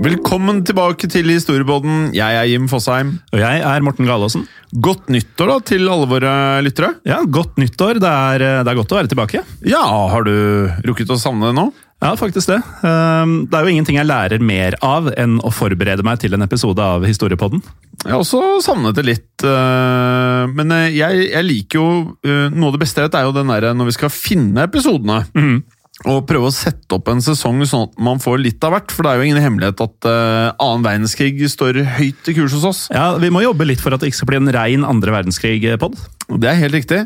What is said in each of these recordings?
Velkommen tilbake til Historiepodden. Jeg er Jim Fosheim. Og jeg er Morten Galaasen. Godt nyttår da til alle våre lyttere. Ja, godt nyttår. Det er, det er godt å være tilbake. Ja, har du rukket å savne det nå? Ja, faktisk det. Ehm, Det er jo ingenting jeg lærer mer av enn å forberede meg til en episode av Historiepodden. Jeg har også savnet det litt, øh, men øh, jeg, jeg liker jo Noe av det beste jeg vet, er jo den der når vi skal finne episodene. Og prøve å sette opp en sesong sånn at man får litt av hvert. For det er jo ingen hemmelighet at øh, annen verdenskrig står høyt i kurs hos oss. Ja, Vi må jobbe litt for at det ikke skal bli en rein andre verdenskrig-pod. Det er helt riktig.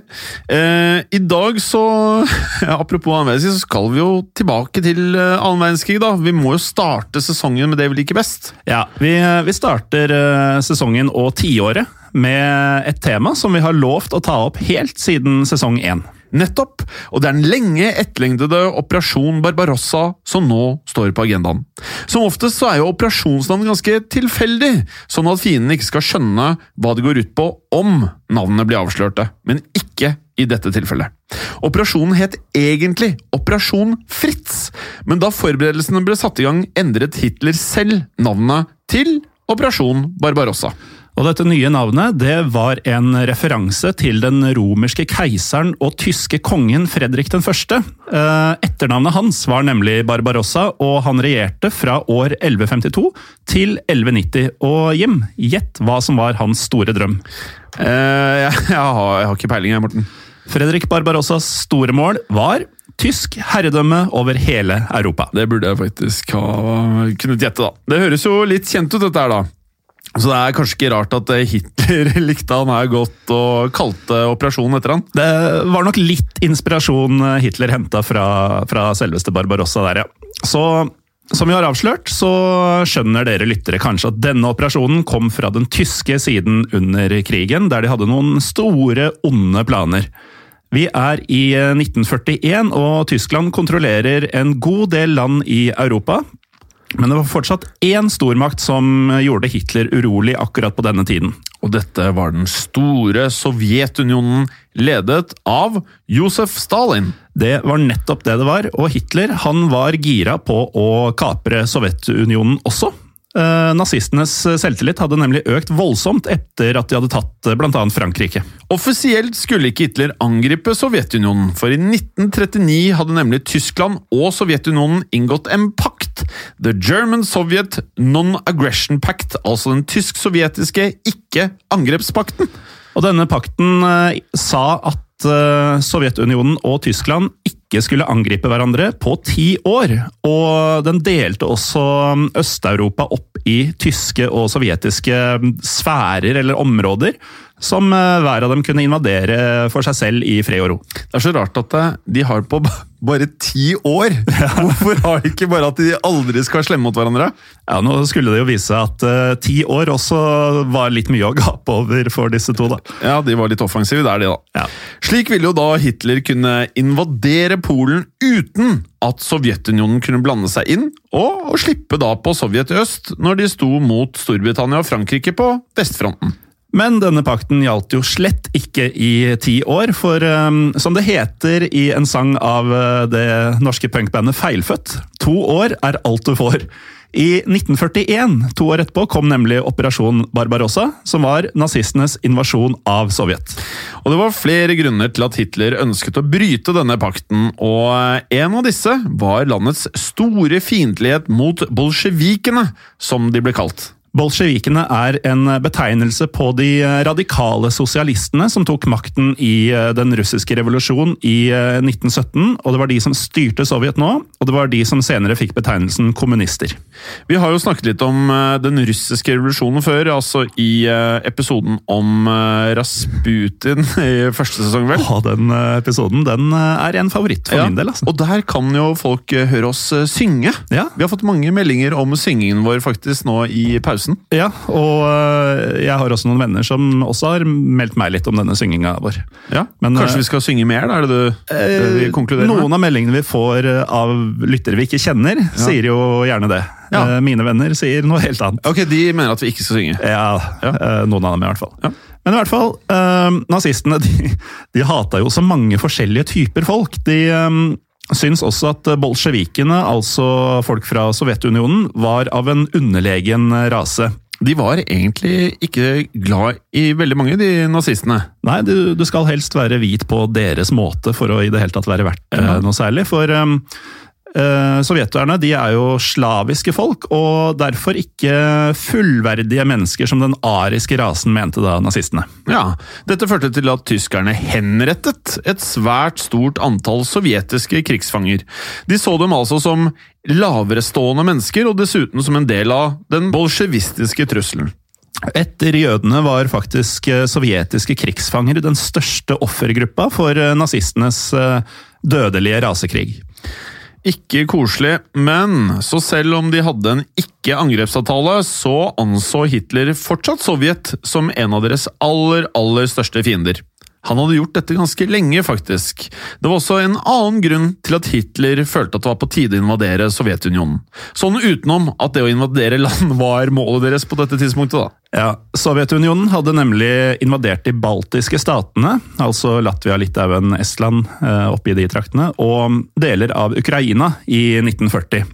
Uh, I dag så Apropos annen verdenskrig, så skal vi jo tilbake til eh, annen verdenskrig. da. Vi må jo starte sesongen med det vi liker best. Ja, vi, vi starter eh, sesongen og tiåret med et tema som vi har lovt å ta opp helt siden sesong én. Nettopp! Og det er den lenge etterlengtede Operasjon Barbarossa som nå står på agendaen. Som oftest så er jo operasjonsnavn ganske tilfeldig, sånn at fienden ikke skal skjønne hva det går ut på om navnene blir avslørte, men ikke i dette tilfellet. Operasjonen het egentlig Operasjon Fritz, men da forberedelsene ble satt i gang, endret Hitler selv navnet til Operasjon Barbarossa. Og dette nye navnet det var en referanse til den romerske keiseren og tyske kongen Fredrik den første. Eh, Etternavnet hans var nemlig Barbarossa, og han regjerte fra år 1152 til 1190. Og Jim, gjett hva som var hans store drøm. Uh, jeg, jeg, har, jeg har ikke peiling, jeg, Morten. Fredrik Barbarossas store mål var tysk herredømme over hele Europa. Det burde jeg faktisk ha kunnet gjette, da. Det høres jo litt kjent ut, dette her, da. Så det er kanskje ikke rart at Hitler likte han her godt og kalte operasjonen etter han. Det var nok litt inspirasjon Hitler henta fra, fra selveste Barbarossa der, ja. Så som vi har avslørt, så skjønner dere lyttere kanskje at denne operasjonen kom fra den tyske siden under krigen, der de hadde noen store, onde planer. Vi er i 1941, og Tyskland kontrollerer en god del land i Europa. Men det var fortsatt én stormakt som gjorde Hitler urolig akkurat på denne tiden. Og dette var den store Sovjetunionen, ledet av Josef Stalin. Det var nettopp det det var, og Hitler han var gira på å kapre Sovjetunionen også. Eh, nazistenes selvtillit hadde nemlig økt voldsomt etter at de hadde tatt eh, bl.a. Frankrike. Offisielt skulle ikke Hitler angripe Sovjetunionen, for i 1939 hadde nemlig Tyskland og Sovjetunionen inngått en The German Soviet Non-Aggression Pact, altså den tysk-sovjetiske ikke-angrepspakten. Og denne pakten eh, sa at eh, Sovjetunionen og Tyskland ikke skulle angripe hverandre på ti år. Og den delte også mm, Øst-Europa opp i tyske og sovjetiske mm, sfærer eller områder, som eh, hver av dem kunne invadere for seg selv i fred og ro. Det er så rart at eh, de har på bare ti år! Hvorfor har de ikke bare at de aldri skal være slemme mot hverandre? Ja, Nå skulle det jo vise seg at uh, ti år også var litt mye å gape over for disse to, da. Ja, de var litt offensive, det er de, da. Ja. Slik ville jo da Hitler kunne invadere Polen uten at Sovjetunionen kunne blande seg inn, og, og slippe da på Sovjet i øst når de sto mot Storbritannia og Frankrike på vestfronten. Men denne pakten gjaldt jo slett ikke i ti år, for um, som det heter i en sang av uh, det norske punkbandet Feilfødt, to år er alt du får. I 1941, to år etterpå, kom nemlig Operasjon Barbarossa, som var nazistenes invasjon av Sovjet. Og Det var flere grunner til at Hitler ønsket å bryte denne pakten, og en av disse var landets store fiendtlighet mot bolsjevikene, som de ble kalt. Bolsjevikene er en betegnelse på de radikale sosialistene som tok makten i eh, den russiske revolusjonen i 1917. Eh, og Det var de som styrte Sovjet nå, og det var de som senere fikk betegnelsen kommunister. Vi har jo snakket litt om eh, den russiske revolusjonen før, altså i episoden om Rasputin i første sesong, vel? Ja, den episoden den er en favoritt for ja, min del. altså. Og der kan jo folk høre oss synge. Ja. Vi har fått mange meldinger om syngingen vår faktisk nå i pausen. Ja, og øh, jeg har også noen venner som også har meldt meg litt om denne synginga vår. Ja, Men, Kanskje øh, vi skal synge mer, da? Er det du det vi konkluderer med? Noen av meldingene vi får av lyttere vi ikke kjenner, sier jo gjerne det. Ja. Eh, Mine venner sier noe helt annet. Ok, De mener at vi ikke skal synge. Ja, Ja. eh, noen av dem i hvert fall. Ja. Men i hvert fall, nazistene de, de hata jo så mange forskjellige typer folk. De syns også at bolsjevikene, altså folk fra Sovjetunionen, var av en underlegen rase. De var egentlig ikke glad i veldig mange, de nazistene. Nei, du, du skal helst være hvit på deres måte for å i det hele tatt være verdt eh, Ja. noe særlig. For um, eh, sovjeterne de er jo slaviske folk, og derfor ikke fullverdige mennesker som den ariske rasen mente da nazistene. Ja, Dette førte til at tyskerne henrettet et svært stort antall sovjetiske krigsfanger. De så dem altså som laverestående mennesker, og dessuten som en del av den bolsjevistiske trusselen. Etter jødene var faktisk eh, sovjetiske krigsfanger den største offergruppa for eh, nazistenes dødelige rasekrig. Ikke koselig, men så selv om de hadde en ikke-angrepsavtale, så anså Hitler fortsatt Sovjet som en av deres aller, aller største fiender. Han hadde gjort dette ganske lenge, faktisk. Det var også en annen grunn til at Hitler følte at det var på tide å invadere Sovjetunionen. Sånn utenom at det å invadere land var målet deres på dette tidspunktet, da. Ja, Sovjetunionen hadde nemlig invadert de baltiske statene, altså Latvia, Litauen, Estland, eh, oppi de traktene, og deler av Ukraina i 1940.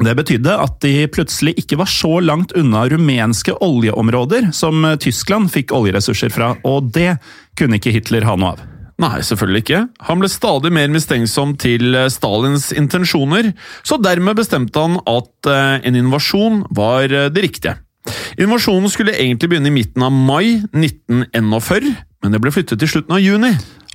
Det betydde at de plutselig ikke var så langt unna rumenske oljeområder som Tyskland fikk oljeressurser fra, og det kunne ikke Hitler ha noe av. Nei, selvfølgelig ikke. Han ble stadig mer mistenksom til eh, Stalins intensjoner, så dermed bestemte han at eh, en invasjon var eh, det riktige. Invasjonen skulle egentlig begynne i midten av mai 1941, men det ble flyttet til slutten av juni.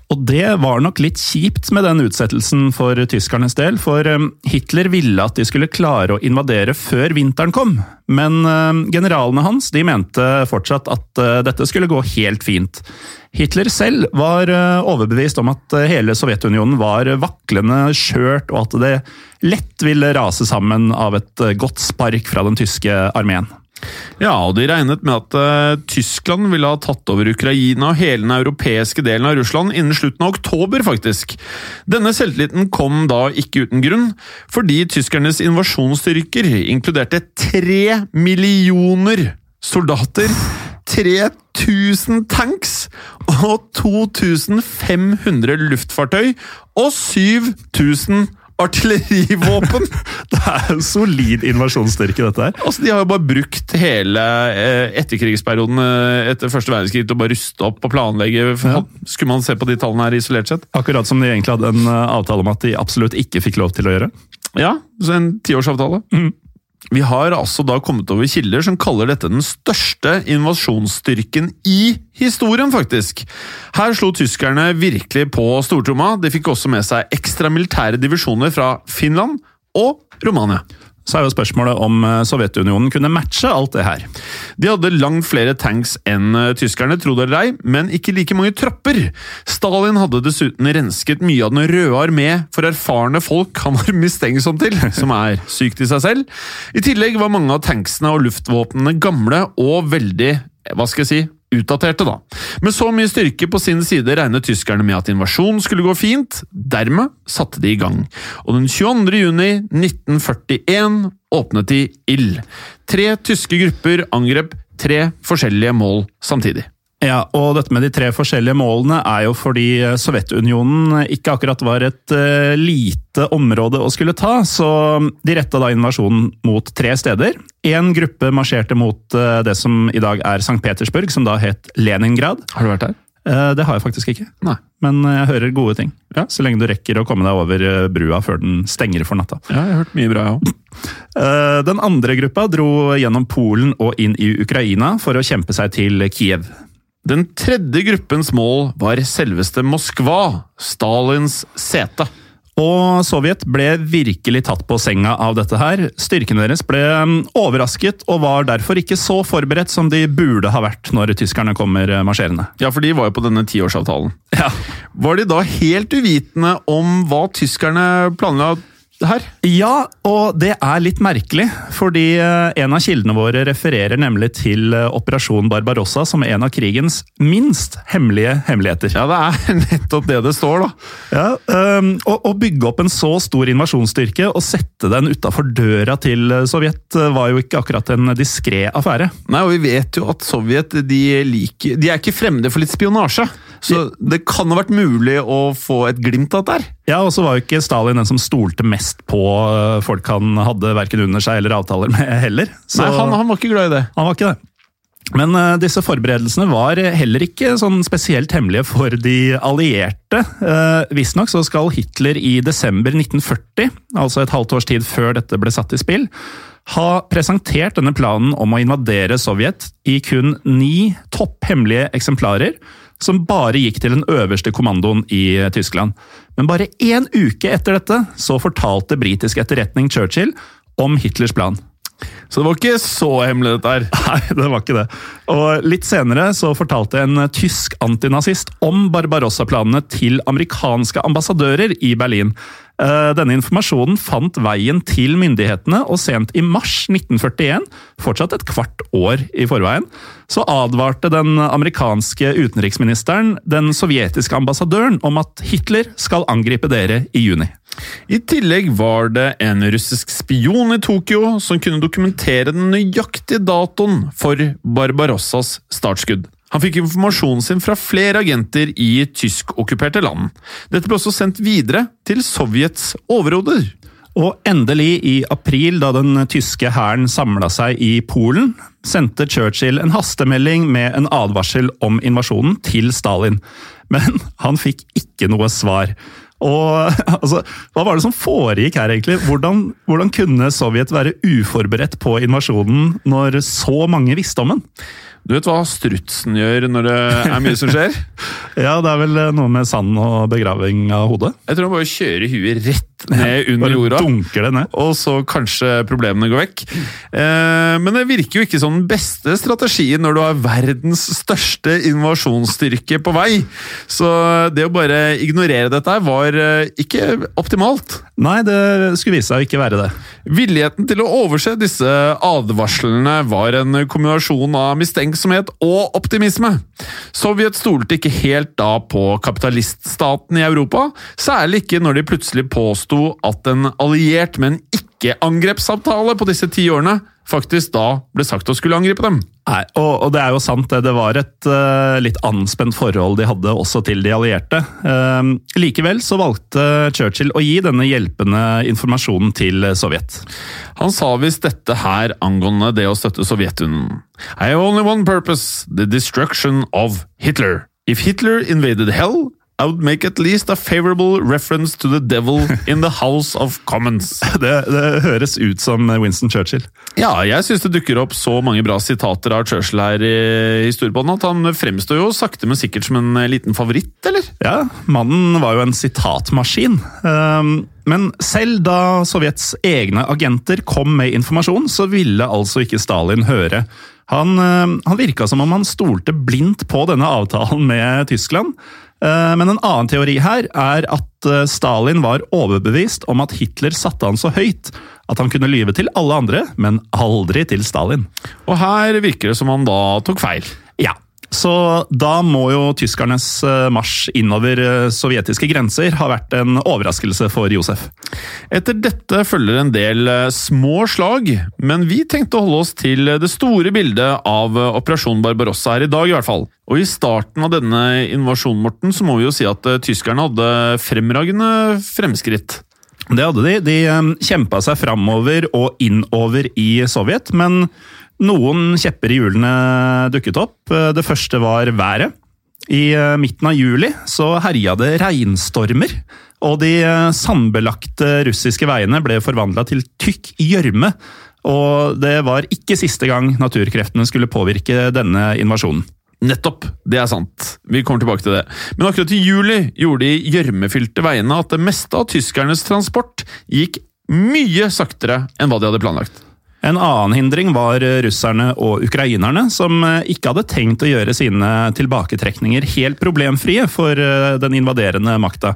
Og det var nok litt kjipt med den utsettelsen for tyskernes del, for eh, Hitler ville at de skulle klare å invadere før vinteren kom. Men eh, generalene hans de mente fortsatt at eh, dette skulle gå helt fint. Hitler selv var overbevist om at hele Sovjetunionen var vaklende skjørt, og at det lett ville rase sammen av et godt spark fra den tyske armeen. Ja, og de regnet med at uh, Tyskland ville ha tatt over Ukraina og hele den europeiske delen av Russland innen slutten av oktober, faktisk. Denne selvtilliten kom da ikke uten grunn, fordi tyskernes invasjonsstyrker inkluderte tre millioner soldater, 3000 tanks og 2500 luftfartøy og 7000 artillerivåpen! Det er en solid invasjonsstyrke, dette her. Altså, De har jo bare brukt hele eh, etterkrigsperioden eh, etter første verdenskrig til å bare ruste opp og planlegge. Ja. Skulle man se på de tallene her isolert sett? Akkurat som de egentlig hadde en eh, avtale om at de absolutt ikke fikk lov til å gjøre. Ja, så en tiårsavtale. Vi har altså da kommet over kilder som kaller dette den største invasjonsstyrken i historien, faktisk. Her slo tyskerne virkelig på stortromma. De fikk også med seg ekstra militære divisjoner fra Finland og Romania. Så er jo spørsmålet om eh, Sovjetunionen kunne matche alt det her. De hadde langt flere tanks enn eh, tyskerne, tro det eller ei, men ikke like mange tropper. Stalin hadde dessuten rensket mye av Den røde armé for erfarne folk han var mistenksom til, som er sykt i seg selv. I tillegg var mange av tanksene og luftvåpnene gamle og veldig, hva skal jeg si, utdaterte, da. Med så mye styrke på sin side regnet tyskerne med at invasjonen skulle gå fint, dermed satte de i gang. Og den 22. juni 1941 åpnet de ild. Tre tyske grupper angrep tre forskjellige mål samtidig. Ja, og dette med de tre forskjellige målene er jo fordi Sovjetunionen ikke akkurat var et uh, lite område å skulle ta, så de retta da invasjonen mot tre steder. Én gruppe marsjerte mot uh, det som i dag er St. Petersburg, som da het Leningrad. Har du vært der? Uh, det har jeg faktisk ikke, Nei. men jeg hører gode ting. Ja, så lenge du rekker å komme deg over brua før den stenger for natta. Ja, jeg har hørt mye bra, jeg òg. Den andre gruppa dro gjennom Polen og inn i Ukraina for å kjempe seg til Kiev. Den tredje gruppens mål var selveste Moskva, Stalins sete. Og Sovjet ble virkelig tatt på senga av dette her. Styrkene deres ble um, overrasket og var derfor ikke så forberedt som de burde ha vært når tyskerne kommer uh, marsjerende. Ja, for de var jo på denne tiårsavtalen. Ja. Var de da helt uvitende om hva tyskerne planla her? Ja, og det er litt merkelig, fordi eh, en av kildene våre refererer nemlig til eh, Operasjon Barbarossa som en av krigens minst hemmelige hemmeligheter. Ja, det er nettopp det det står, da. Ja, um, å, å, bygge opp en så stor invasjonsstyrke og sette den utafor døra til eh, Sovjet var jo ikke akkurat en diskré affære. Nei, og vi vet jo at Sovjet de, liker, de er ikke fremmede for litt spionasje. Så det kan ha vært mulig å få et glimt av dette. Ja, og så var jo ikke Stalin den som stolte mest på eh, folk han hadde verken under seg eller avtaler med heller. Så Nei, han, han, var ikke glad i det. Han var ikke det. Men uh, disse forberedelsene var heller ikke sånn spesielt hemmelige for de allierte. Uh, Visstnok så skal Hitler i desember 1940, altså et halvt års tid før dette ble satt i spill, ha presentert denne planen om å invadere Sovjet i kun ni topphemmelige eksemplarer som bare gikk til den øverste kommandoen i Tyskland. Men bare én uke etter dette så fortalte britisk etterretning Churchill om Hitlers plan. Så det var ikke så hemmelig, dette her? Nei, det var ikke det. Og Litt senere så fortalte en tysk antinazist om Barbarossa-planene til amerikanske ambassadører i Berlin. Eh, denne informasjonen fant veien til myndighetene, og sent i mars 1941, fortsatt et kvart år i forveien, så advarte den amerikanske utenriksministeren den sovjetiske ambassadøren om at Hitler skal angripe dere i juni. I tillegg var det en russisk spion i Tokyo som kunne dokumentere den nøyaktige datoen for Barbarossas startskudd. Han fikk informasjonen sin fra flere agenter i tyskokkuperte land. Dette ble også sendt videre til Sovjets overhoder. Og endelig, i april, da den tyske hæren samla seg i Polen, sendte Churchill en hastemelding med en advarsel om invasjonen til Stalin. Men han fikk ikke noe svar. Og altså, Hva var det som foregikk her, egentlig? Hvordan, hvordan kunne Sovjet være uforberedt på invasjonen når så mange visste om den? Du vet hva strutsen gjør når det er mye som skjer? ja, det er vel noe med sand og begraving av hodet? Jeg tror han bare kjører huet rett ned under jorda. dunker det ned. Og så kanskje problemene går vekk. Eh, men det virker jo ikke som den beste strategien når du har verdens største invasjonsstyrke på vei. Så det å bare ignorere dette var eh, ikke optimalt. Nei, det skulle vise seg å ikke være det. Villigheten til å overse disse advarslene var en kombinasjon av mistenksomhet og optimisme. Sovjet stolte ikke helt da på kapitaliststaten i Europa, særlig ikke når de plutselig påsto at en alliert, men ikke-angrepsavtale på disse ti årene faktisk da ble sagt å skulle angripe dem. Nei, og, og, det er jo sant, det. Det var et uh, litt anspent forhold de hadde også til de allierte. Uh, likevel så valgte Churchill å gi denne hjelpende informasjonen til Sovjet. Han sa visst dette her angående det å støtte Sovjetunionen. I have only one purpose, the destruction of Hitler. If Hitler invaded hell, I would make at least a favorable reference to the devil in the House of Commons. Det, det høres ut som Winston Churchill. Ja, jeg syns det dukker opp så mange bra sitater av Churchill her i historiebånden at han fremstår jo sakte, men sikkert som en liten favoritt, eller? Ja, mannen var jo en sitatmaskin. Um, men selv da Sovjets egne agenter kom med informasjon, så ville altså ikke Stalin høre. Han, um, han virka som om han stolte blindt på denne avtalen med Tyskland. Uh, men en annen teori her er at uh, Stalin var overbevist om at Hitler satte han så høyt at han kunne lyve til alle andre, men aldri til Stalin. Og her virker det som han da tok feil. Ja, så da må jo tyskernes eh, marsj innover sovjetiske grenser ha vært en overraskelse for Josef. Etter dette følger en del små slag, men vi tenkte å holde oss til det store bildet av Operasjon Barbarossa her i dag, i hvert fall. Og i starten av denne invasjonen, Morten, så må vi jo si at tyskerne hadde fremragende fremskritt. Det hadde de. De kjempa seg framover og innover i Sovjet, men noen kjepper i hjulene dukket opp. Det første var været. I midten av juli så herja det regnstormer, og de sandbelagte russiske veiene ble forvandla til tykk gjørme. Og det var ikke siste gang naturkreftene skulle påvirke denne invasjonen. Nettopp! Det er sant. Vi kommer tilbake til det. Men akkurat i juli gjorde de gjørmefylte veiene at det meste av tyskernes transport gikk mye saktere enn hva de hadde planlagt. En annen hindring var russerne og ukrainerne, som ikke hadde tenkt å gjøre sine tilbaketrekninger helt problemfrie for den invaderende makta.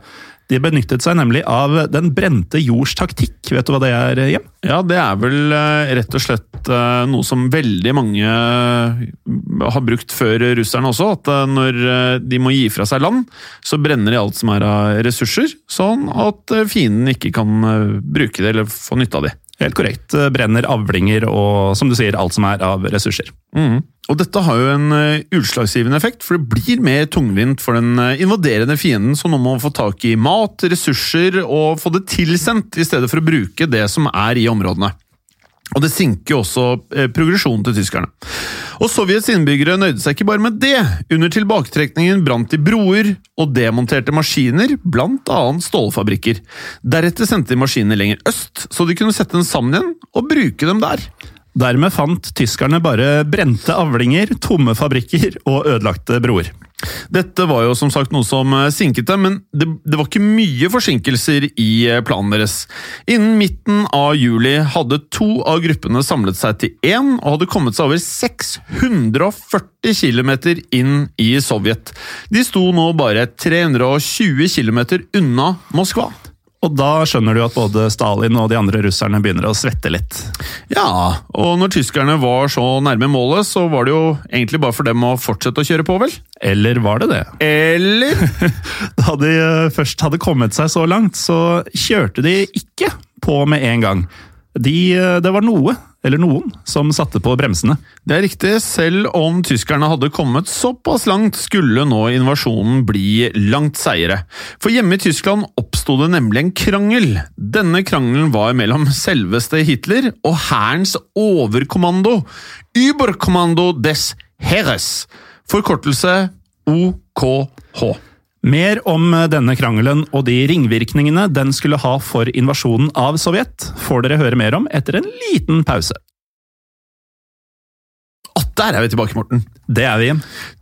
De benyttet seg nemlig av den brente jords taktikk. Vet du hva det er, Hjem? Ja, det er vel rett og slett noe som veldig mange har brukt før russerne også. At når de må gi fra seg land, så brenner de alt som er av ressurser, sånn at fienden ikke kan bruke det eller få nytte av det. Helt korrekt. Brenner avlinger og som du sier, alt som er av ressurser. Mm. Og dette har jo en utslagsgivende effekt, for det blir mer tungvint for den invaderende fienden, som nå må få tak i mat, ressurser og få det tilsendt, i stedet for å bruke det som er i områdene. Og det sinker også progresjonen til tyskerne. Og Sovjets innbyggere nøyde seg ikke bare med det. Under tilbaketrekningen brant de broer og demonterte maskiner, blant annet stålfabrikker. Deretter sendte de maskinene lenger øst, så de kunne sette dem sammen igjen og bruke dem der. Dermed fant tyskerne bare brente avlinger, tomme fabrikker og ødelagte broer. Dette var jo som sagt noe som sinket dem, men det, det, var ikke mye forsinkelser i planen deres. Innen midten av juli hadde to av gruppene samlet seg til én, og hadde kommet seg over 640 km inn i Sovjet. De sto nå bare 320 km unna Moskva. Og da skjønner du at både Stalin og de andre russerne begynner å svette litt. Ja, og når tyskerne var så nærme målet, så var det jo egentlig bare for dem å fortsette å kjøre på, vel? Eller var det det? Eller? da de først hadde kommet seg så langt, så kjørte de ikke på med en gang. De, det var noe, eller noen, som satte på bremsene. Det er riktig. Selv om tyskerne hadde kommet såpass langt, skulle nå invasjonen bli langt seigere. For hjemme i Tyskland oppsto det nemlig en krangel. Denne krangelen var mellom selveste Hitler og hærens overkommando, Überkommando des Heeres, forkortelse OKH. Mer om denne krangelen og de ringvirkningene den skulle ha for invasjonen av Sovjet, får dere høre mer om etter en liten pause. Å, der er vi tilbake, Morten! Det er vi.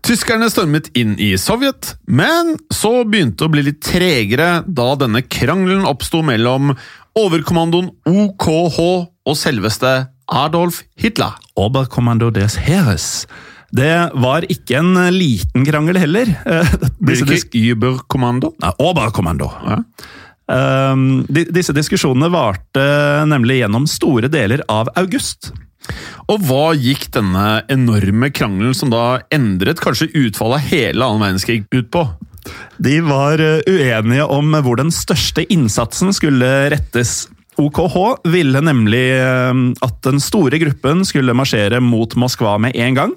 Tyskerne stormet inn i Sovjet, men så begynte det å bli litt tregere da denne krangelen oppsto mellom overkommandoen OKH og selveste Adolf Hitler. Oberkommando des Heeres. Det var ikke en liten krangel heller. Blir det ikke Überkommando? Nei, Oberkommando. Ja. Um, disse diskusjonene varte nemlig gjennom store deler av august. Og hva gikk denne enorme krangelen, som da endret kanskje utfallet av hele annen verdenskrig, ut på? De var uenige om hvor den største innsatsen skulle rettes. OKH ville nemlig at den store gruppen skulle marsjere mot Moskva med en gang.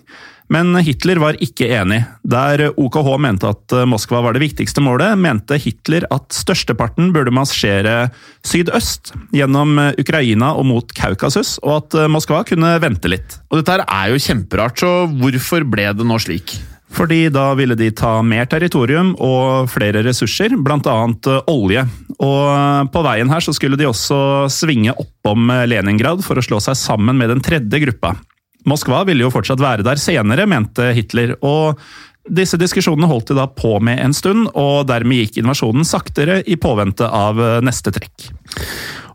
Men Hitler var ikke enig. Der OKH mente at Moskva var det viktigste målet, mente Hitler at størsteparten burde marsjere sydøst, gjennom Ukraina og mot Kaukasus, og at Moskva kunne vente litt. Og dette er jo kjemperart, så hvorfor ble det nå slik? Fordi da ville de ta mer territorium og flere ressurser, bl.a. olje. Og på veien her så skulle de også svinge oppom Leningrad for å slå seg sammen med den tredje gruppa. Moskva ville jo fortsatt være der senere, mente Hitler. og disse diskusjonene holdt de da på med en stund, og dermed gikk invasjonen saktere i påvente av neste trekk.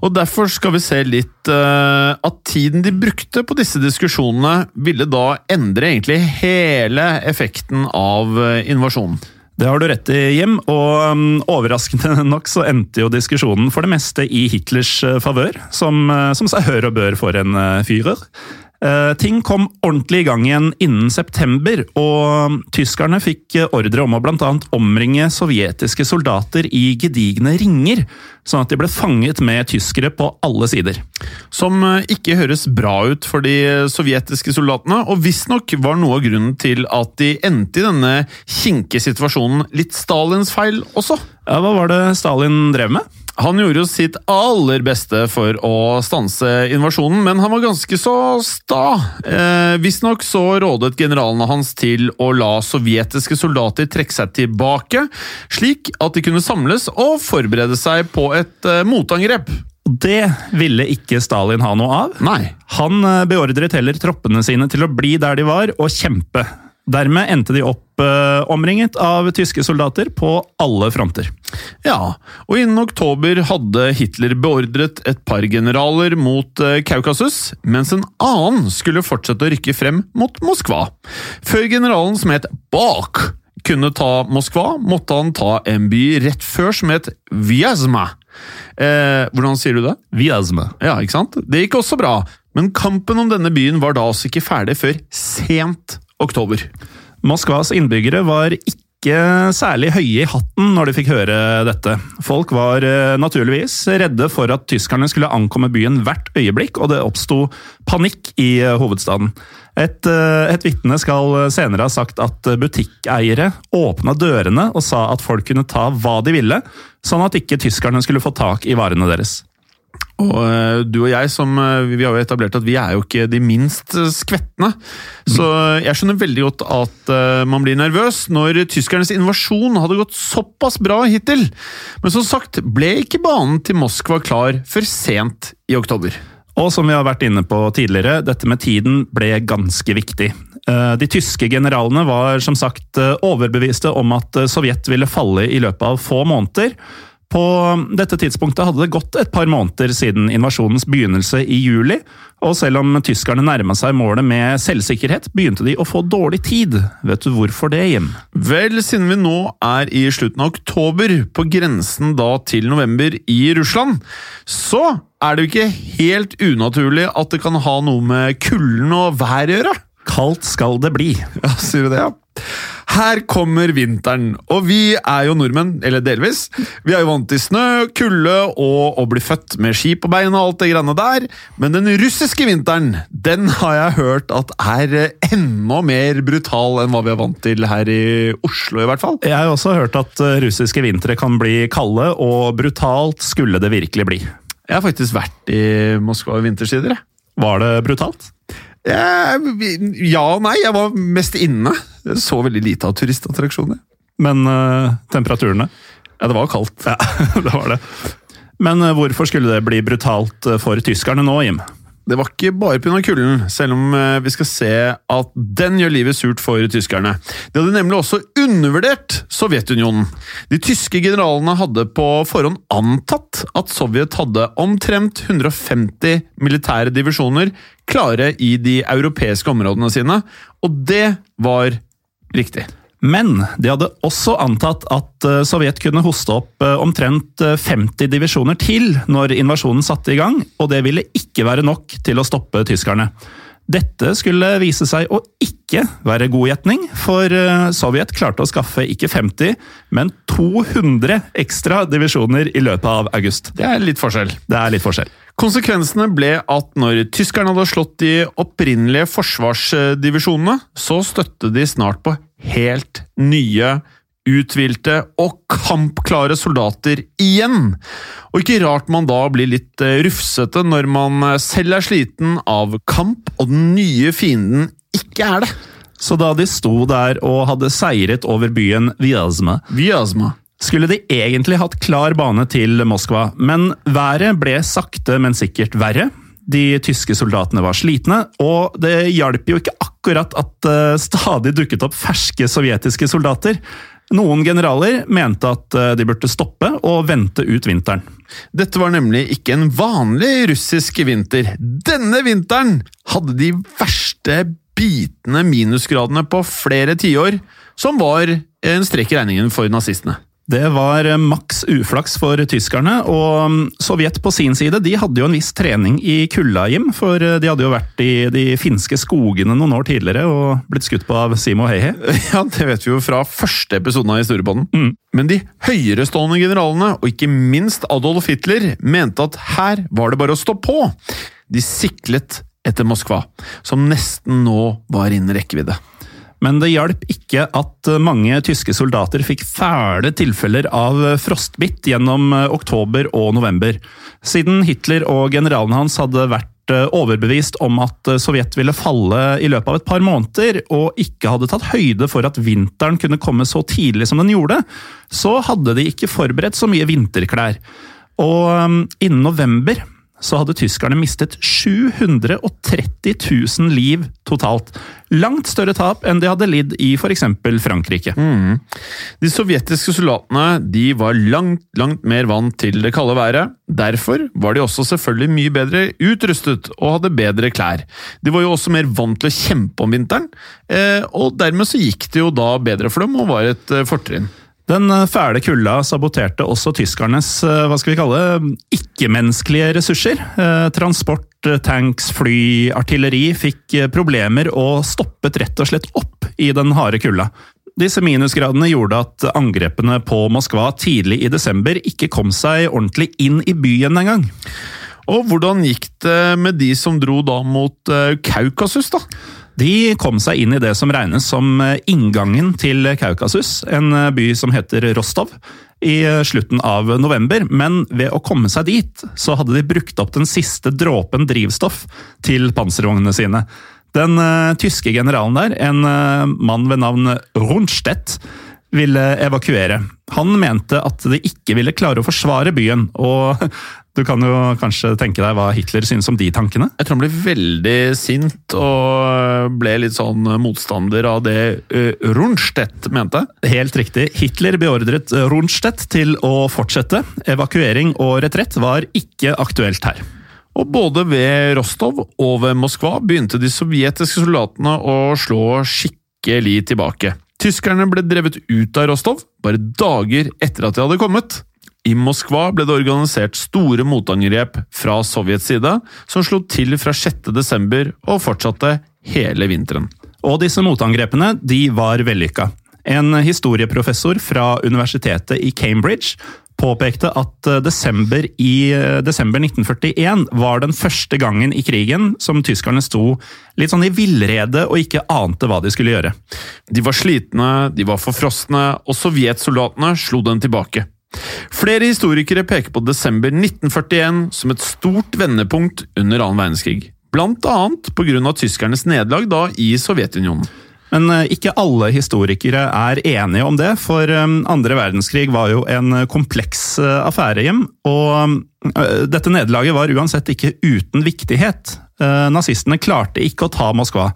Og Derfor skal vi se litt uh, at tiden de brukte på disse diskusjonene, ville da endre egentlig hele effekten av uh, invasjonen. Det har du rett i, Jim. Og um, overraskende nok så endte jo diskusjonen for det meste i Hitlers uh, favør, som, som seg hør og bør for en fyrer. Eh, ting kom ordentlig i gang igjen innen september, og tyskerne fikk ordre om å bl.a. omringe sovjetiske soldater i gedigne ringer, sånn at de ble fanget med tyskere på alle sider. Som eh, ikke høres bra ut for de sovjetiske soldatene, og visstnok var noe av grunnen til at de endte i denne kinkesituasjonen litt Stalins feil også. Ja, Hva var det Stalin drev med? Han gjorde jo sitt aller beste for å stanse invasjonen, men han var ganske så sta. Eh, Visstnok så rådet generalene hans til å la sovjetiske soldater trekke seg tilbake, slik at de kunne samles og forberede seg på et eh, motangrep. Det ville ikke Stalin ha noe av. Nei. Han eh, beordret heller troppene sine til å bli der de var, og kjempe. Dermed endte de opp eh, omringet av tyske soldater på alle fronter. Ja, og innen oktober hadde Hitler beordret et par generaler mot eh, Kaukasus, mens en annen skulle fortsette å rykke frem mot Moskva. Før generalen som het Bach kunne ta Moskva, måtte han ta en by rett før som het Vyazma. Eh, hvordan sier du det? Vyazma. Ja, ikke sant? Det gikk også bra, men kampen om denne byen var da altså ikke ferdig før sent oktober. Moskvas innbyggere var ikke særlig høye i hatten når de fikk høre dette. Folk var eh, naturligvis redde for at tyskerne skulle ankomme byen hvert øyeblikk, og det oppsto panikk i eh, hovedstaden. Et, eh, et vitne skal senere ha sagt at butikkeiere åpna dørene og sa at folk kunne ta hva de ville, sånn at ikke tyskerne skulle få tak i varene deres. Og uh, du og jeg, som uh, vi har jo etablert at vi er jo ikke de minst skvettende, skvetne. Så jeg skjønner veldig godt at man blir nervøs når tyskernes invasjon hadde gått såpass bra hittil. Men som sagt ble ikke banen til Moskva klar før sent i oktober. Og som vi har vært inne på tidligere, dette med tiden ble ganske viktig. De tyske generalene var som sagt overbeviste om at Sovjet ville falle i løpet av få måneder. På dette tidspunktet hadde det gått et par måneder siden invasjonens begynnelse i juli, og selv om tyskerne nærma seg målet med selvsikkerhet, begynte de å få dårlig tid. Vet du hvorfor det, Jim? Vel, siden vi nå er i slutten av oktober, på grensen da til november i Russland, så er det jo ikke helt unaturlig at det kan ha noe med kulden og været å gjøre. Kaldt skal det bli. Ja, sier du det, ja? Her kommer vinteren, og vi er jo nordmenn, eller delvis. Vi er jo vant til snø, kulde og å bli født med ski på beina og alt det greiene der. Men den russiske vinteren, den har jeg hørt at er enda mer brutal enn hva vi er vant til her i Oslo, i hvert fall. Jeg har også hørt at eh, russiske vintre kan bli kalde, og brutalt skulle det virkelig bli. Jeg har faktisk vært i Moskva i vintersider, jeg. Var det brutalt? Ja og nei. Jeg var mest inne. Jeg så veldig lite av turistattraksjoner. Men uh, temperaturene? Ja, det var kaldt. Ja, det var det. Men uh, hvorfor skulle det bli brutalt eh, for tyskerne nå, Jim? Det var ikke bare pga. kulden, selv om vi skal se at den gjør livet surt for tyskerne. De hadde nemlig også undervurdert Sovjetunionen. De tyske generalene hadde på forhånd antatt at Sovjet hadde omtrent 150 militære divisjoner klare i de europeiske områdene sine, og det var riktig. Men de hadde også antatt at eh, Sovjet kunne hoste opp eh, omtrent 50 eh, divisjoner til når invasjonen satte i gang, og det ville ikke være nok til å stoppe tyskerne. Dette skulle vise seg å ikke være god gjetning, for Sovjet klarte å skaffe ikke 50, men 200 ekstra divisjoner i løpet av august. Det er litt forskjell. Det er litt forskjell. Konsekvensene ble at når tyskerne hadde slått de opprinnelige forsvarsdivisjonene, så støtte de snart på helt nye, uthvilte og kampklare soldater igjen. Og ikke rart man da blir litt eh, rufsete når man selv er sliten av kamp, og den nye fienden ikke er det. Så da de sto der og hadde seiret over byen Vyazma, Vyazma. skulle de egentlig hatt klar bane til Moskva, men været ble sakte, men sikkert verre. De tyske soldatene var slitne, og det hjalp jo ikke akkurat at det stadig dukket opp ferske sovjetiske soldater. Noen generaler mente at eh, de burde stoppe og vente ut vinteren. Dette var nemlig ikke en vanlig russisk vinter. Denne vinteren hadde de verste bitende minusgradene på flere tiår, som var en strekk i regningen for nazistene. Det var eh, maks uflaks for tyskerne, og mm, Sovjet på sin side de hadde jo en viss trening i kulda, Jim. For eh, de hadde jo vært i de finske skogene noen år tidligere og blitt skutt på av Simo Heihe. Ja, det vet vi jo fra første episoden av Historiepodden. Men de høyerestående generalene, og ikke minst Adolf Hitler, mente at her var det bare å stå på. De siklet etter Moskva, som nesten nå var innen rekkevidde. Men det hjalp ikke at mange tyske soldater fikk fæle tilfeller av frostbitt gjennom eh, oktober og november. Siden Hitler og generalen hans hadde vært eh, overbevist om at eh, Sovjet ville falle i løpet av et par måneder, og ikke hadde tatt høyde for at vinteren kunne komme så tidlig som den gjorde, så hadde de ikke forberedt så mye vinterklær. Og um, innen november så hadde tyskerne mistet 730 000 liv totalt. Langt større tap enn de hadde lidd i f.eks. Frankrike. De sovjetiske soldatene de var langt, langt mer vant til det kalde været. Derfor var de også selvfølgelig mye bedre utrustet og hadde bedre klær. De var jo også mer vant til å kjempe om vinteren, eh, og dermed så gikk det jo da bedre for dem og var et eh, fortrinn. Den eh, fæle kulda saboterte også tyskernes eh, hva skal vi kalle, ikke-menneskelige ressurser. Eh, Transport, tanks, fly, artilleri fikk problemer og stoppet rett og slett opp i den harde kulda. Disse minusgradene gjorde at angrepene på Moskva tidlig i desember ikke kom seg ordentlig inn i byen engang. Og hvordan gikk det med de som dro da mot Kaukasus, da? De kom seg inn i det som regnes som eh, inngangen til Kaukasus, en eh, by som heter Rostov, i eh, slutten av november. Men ved å komme seg dit, så hadde de brukt opp den siste dråpen drivstoff til panservognene sine. Den tyske generalen der, en mann ved navn Rundstedt, ville evakuere. Han mente at de ikke ville klare å forsvare byen, og du kan jo kanskje tenke deg hva Hitler synes om de tankene? Jeg tror han ble veldig sint og ble litt sånn motstander av det uh, Rundstedt mente. Helt riktig. Hitler beordret Rundstedt til å fortsette. Evakuering og retrett var ikke aktuelt her. Og både ved Rostov og ved Moskva begynte de sovjetiske soldatene å slå skikkelig tilbake. Tyskerne ble drevet ut av Rostov bare dager etter at de hadde kommet. I Moskva ble det organisert store motangrep fra Sovjets side, som slo til fra 6. desember og fortsatte hele vinteren. Og disse motangrepene de var vellykka. En historieprofessor fra universitetet i Cambridge påpekte at eh, desember i eh, desember 1941 var den første gangen i krigen som tyskerne sto litt sånn i villrede og ikke ante hva de skulle gjøre. De var slitne, de var forfrosne, og sovjetsoldatene slo dem tilbake. Flere historikere peker på desember 1941 som et stort vendepunkt under annen verdenskrig. Blant grunn av tyskernes nederlag da i Sovjetunionen. Men eh, ikke alle historikere er enige om det, for eh, andre verdenskrig var jo en kompleks eh, affære, Jim. Og dette nederlaget var uansett ikke uten viktighet. Nazistene klarte ikke å ta Moskva.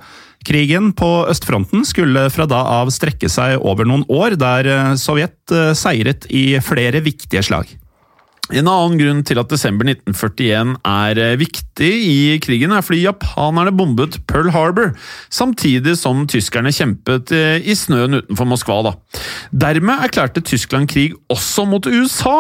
Krigen på østfronten skulle fra da av strekke seg over noen år, der Sovjet seiret i flere viktige slag. En annen grunn til at desember 1941 er viktig i krigen, er fordi japanerne bombet Pearl Harbor, samtidig som tyskerne kjempet i snøen utenfor Moskva. Da. Dermed erklærte Tyskland krig også mot USA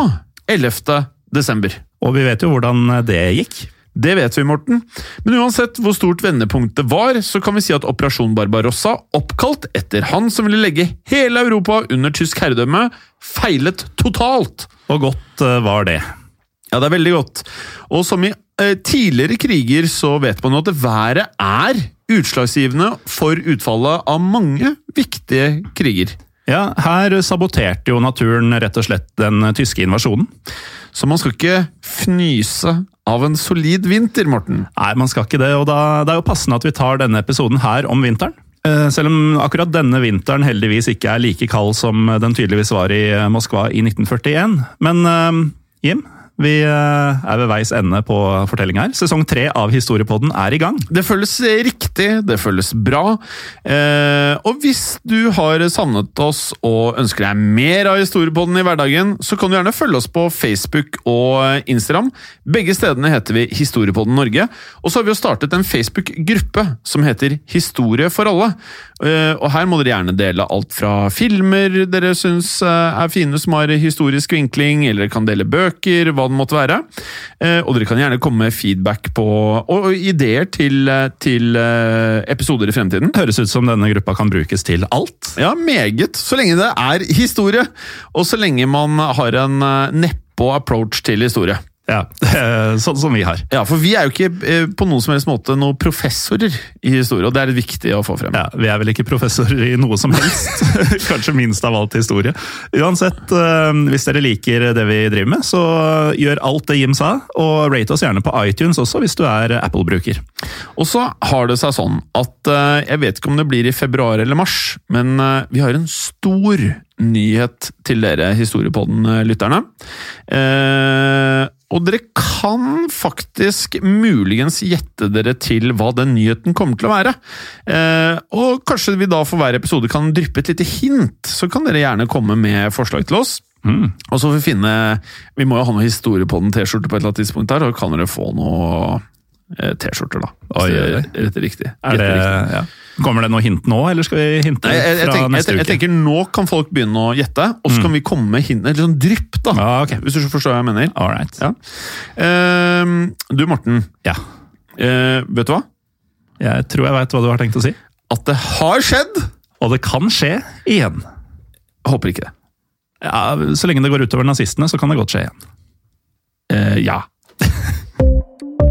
11. desember. Og vi vet jo hvordan det gikk. Det vet vi, Morten. Men uansett hvor stort vendepunktet var, så kan vi si at Operasjon Barbarossa, oppkalt etter han som ville legge hele Europa under tysk herredømme, feilet totalt. Og godt uh, var det. Ja, det er veldig godt. Og som i eh, tidligere kriger så vet man jo at været er utslagsgivende for utfallet av mange viktige kriger. Ja, her saboterte jo naturen rett og slett den tyske invasjonen. Så man skal ikke fnyse av en solid vinter, Morten. Nei, man skal ikke det, og da, det er jo passende at vi tar denne episoden her om vinteren. Eh, Selv om akkurat denne vinteren heldigvis ikke er like kald som den tydeligvis var i eh, Moskva i 1941. Men eh, Jim, vi eh, er ved veis ende på fortellinga her. Sesong tre av Historiepodden er i gang. Det føles riktig, det føles bra. Eh, og hvis du har savnet oss og ønsker deg mer av Historiepodden i hverdagen, så kan du gjerne følge oss på Facebook og Instagram. Begge stedene heter vi Historiepodden Norge. Og så har vi jo startet en Facebook-gruppe som heter Historie for alle. Eh, og her må dere gjerne dele alt fra filmer dere syns eh, er fine som har historisk vinkling, eller kan dele bøker, hva det måtte være. Eh, og dere kan gjerne komme med feedback på og, ideer til, til episoder i fremtiden. Høres ut som denne gruppa kan brukes til alt. Ja, meget. Så lenge det er historie, og så lenge man har en nedpå approach til historie. Ja, Sånn som vi har. Ja, For vi er jo ikke eh, på noen som helst måte noen professorer i historie, og det er litt viktig å få frem. Ja, Vi er vel ikke professorer i noe som helst. Kanskje minst av alt historie. Uansett, eh, hvis dere liker det vi driver med, så gjør alt det Jim sa, og rate oss gjerne på iTunes også hvis du er Apple-bruker. Og så har det seg sånn at jeg vet ikke om det blir i februar eller mars, men vi har en stor nyhet til dere historiepodden-lytterne. Eh, og dere kan faktisk muligens gjette dere til hva den nyheten kommer til å være. Eh, og kanskje vi da for hver episode kan dryppe et lite hint, så kan dere gjerne komme med forslag til oss. Og så får vi finne Vi må jo ha noe historie på den T-skjorte på et eller annet tidspunkt her, og kan dere få noe T-skjorter, da. Oi, oi, rett riktig. Er det, ja. Kommer det noe hint nå, eller skal vi hinte Nei, jeg, jeg, fra tenker, neste jeg uke? tenker Nå kan folk begynne å gjette, og så kan vi komme med hint, litt sånn drypp, da. Ja, okay. Hvis du forstår hva jeg mener. All right. Ja. Uh, du, Morten. Ja. Uh, vet du hva? Jeg tror jeg veit hva du har tenkt å si. At det har skjedd! Og det kan skje igjen. Jeg Håper ikke det. Ja, Så lenge det går utover nazistene, så kan det godt skje igjen. Uh, ja.